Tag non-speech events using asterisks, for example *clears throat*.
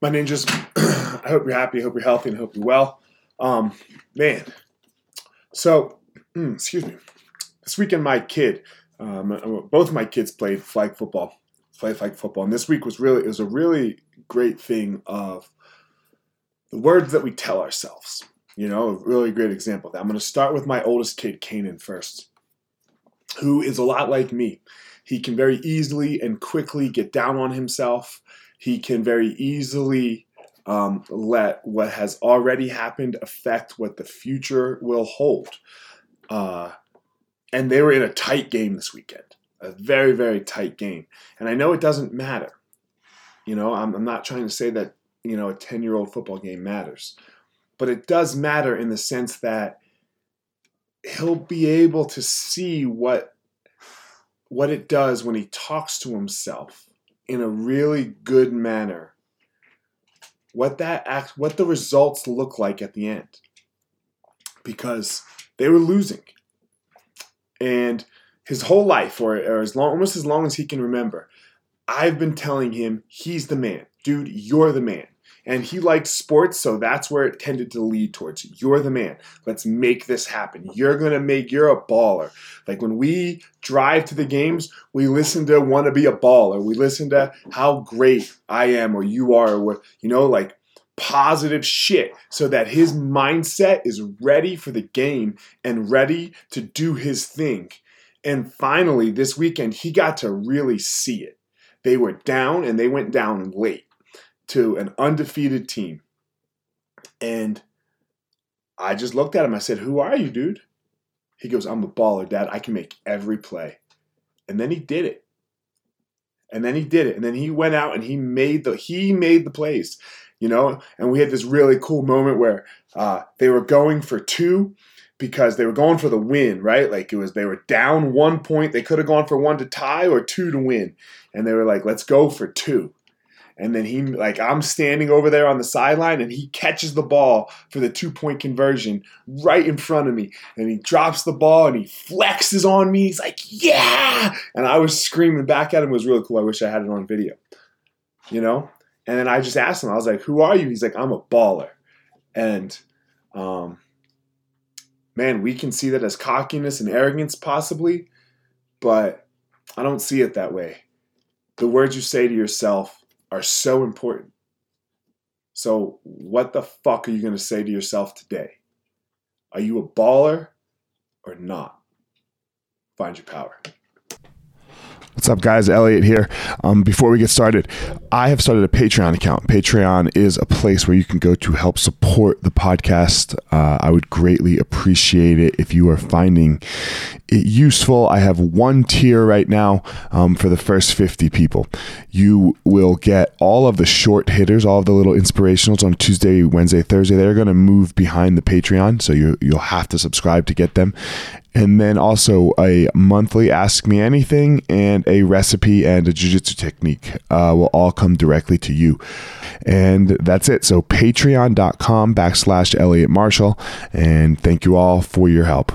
my ninjas. *clears throat* I hope you're happy. I hope you're healthy, and I hope you're well. Um, man, so *clears throat* excuse me. This weekend, my kid, um, both my kids played flag football, played flag football, and this week was really it was a really great thing of the words that we tell ourselves. You know, a really great example that. I'm going to start with my oldest kid, Kanan, first, who is a lot like me. He can very easily and quickly get down on himself. He can very easily um, let what has already happened affect what the future will hold. Uh, and they were in a tight game this weekend, a very, very tight game. And I know it doesn't matter. You know, I'm, I'm not trying to say that, you know, a 10 year old football game matters, but it does matter in the sense that he'll be able to see what what it does when he talks to himself in a really good manner what that act what the results look like at the end. Because they were losing. And his whole life or, or as long almost as long as he can remember i've been telling him he's the man. Dude you're the man and he liked sports, so that's where it tended to lead towards. You're the man. Let's make this happen. You're gonna make. You're a baller. Like when we drive to the games, we listen to "Want to Be a Baller." We listen to how great I am or you are, or you know, like positive shit, so that his mindset is ready for the game and ready to do his thing. And finally, this weekend, he got to really see it. They were down and they went down late to an undefeated team. And I just looked at him. I said, Who are you, dude? He goes, I'm a baller, dad. I can make every play. And then he did it. And then he did it. And then he went out and he made the he made the plays. You know, and we had this really cool moment where uh, they were going for two because they were going for the win, right? Like it was they were down one point. They could have gone for one to tie or two to win. And they were like, let's go for two. And then he, like, I'm standing over there on the sideline and he catches the ball for the two point conversion right in front of me. And he drops the ball and he flexes on me. He's like, yeah. And I was screaming back at him. It was really cool. I wish I had it on video, you know? And then I just asked him, I was like, who are you? He's like, I'm a baller. And, um, man, we can see that as cockiness and arrogance possibly, but I don't see it that way. The words you say to yourself are so important. So, what the fuck are you going to say to yourself today? Are you a baller or not? Find your power. What's up, guys? Elliot here. Um, before we get started, I have started a Patreon account. Patreon is a place where you can go to help support the podcast. Uh, I would greatly appreciate it if you are finding it useful. I have one tier right now um, for the first 50 people. You will get all of the short hitters, all of the little inspirationals on Tuesday, Wednesday, Thursday. They're going to move behind the Patreon, so you, you'll have to subscribe to get them and then also a monthly Ask Me Anything and a recipe and a jujitsu technique uh, will all come directly to you. And that's it. So patreon.com backslash Elliot Marshall. And thank you all for your help.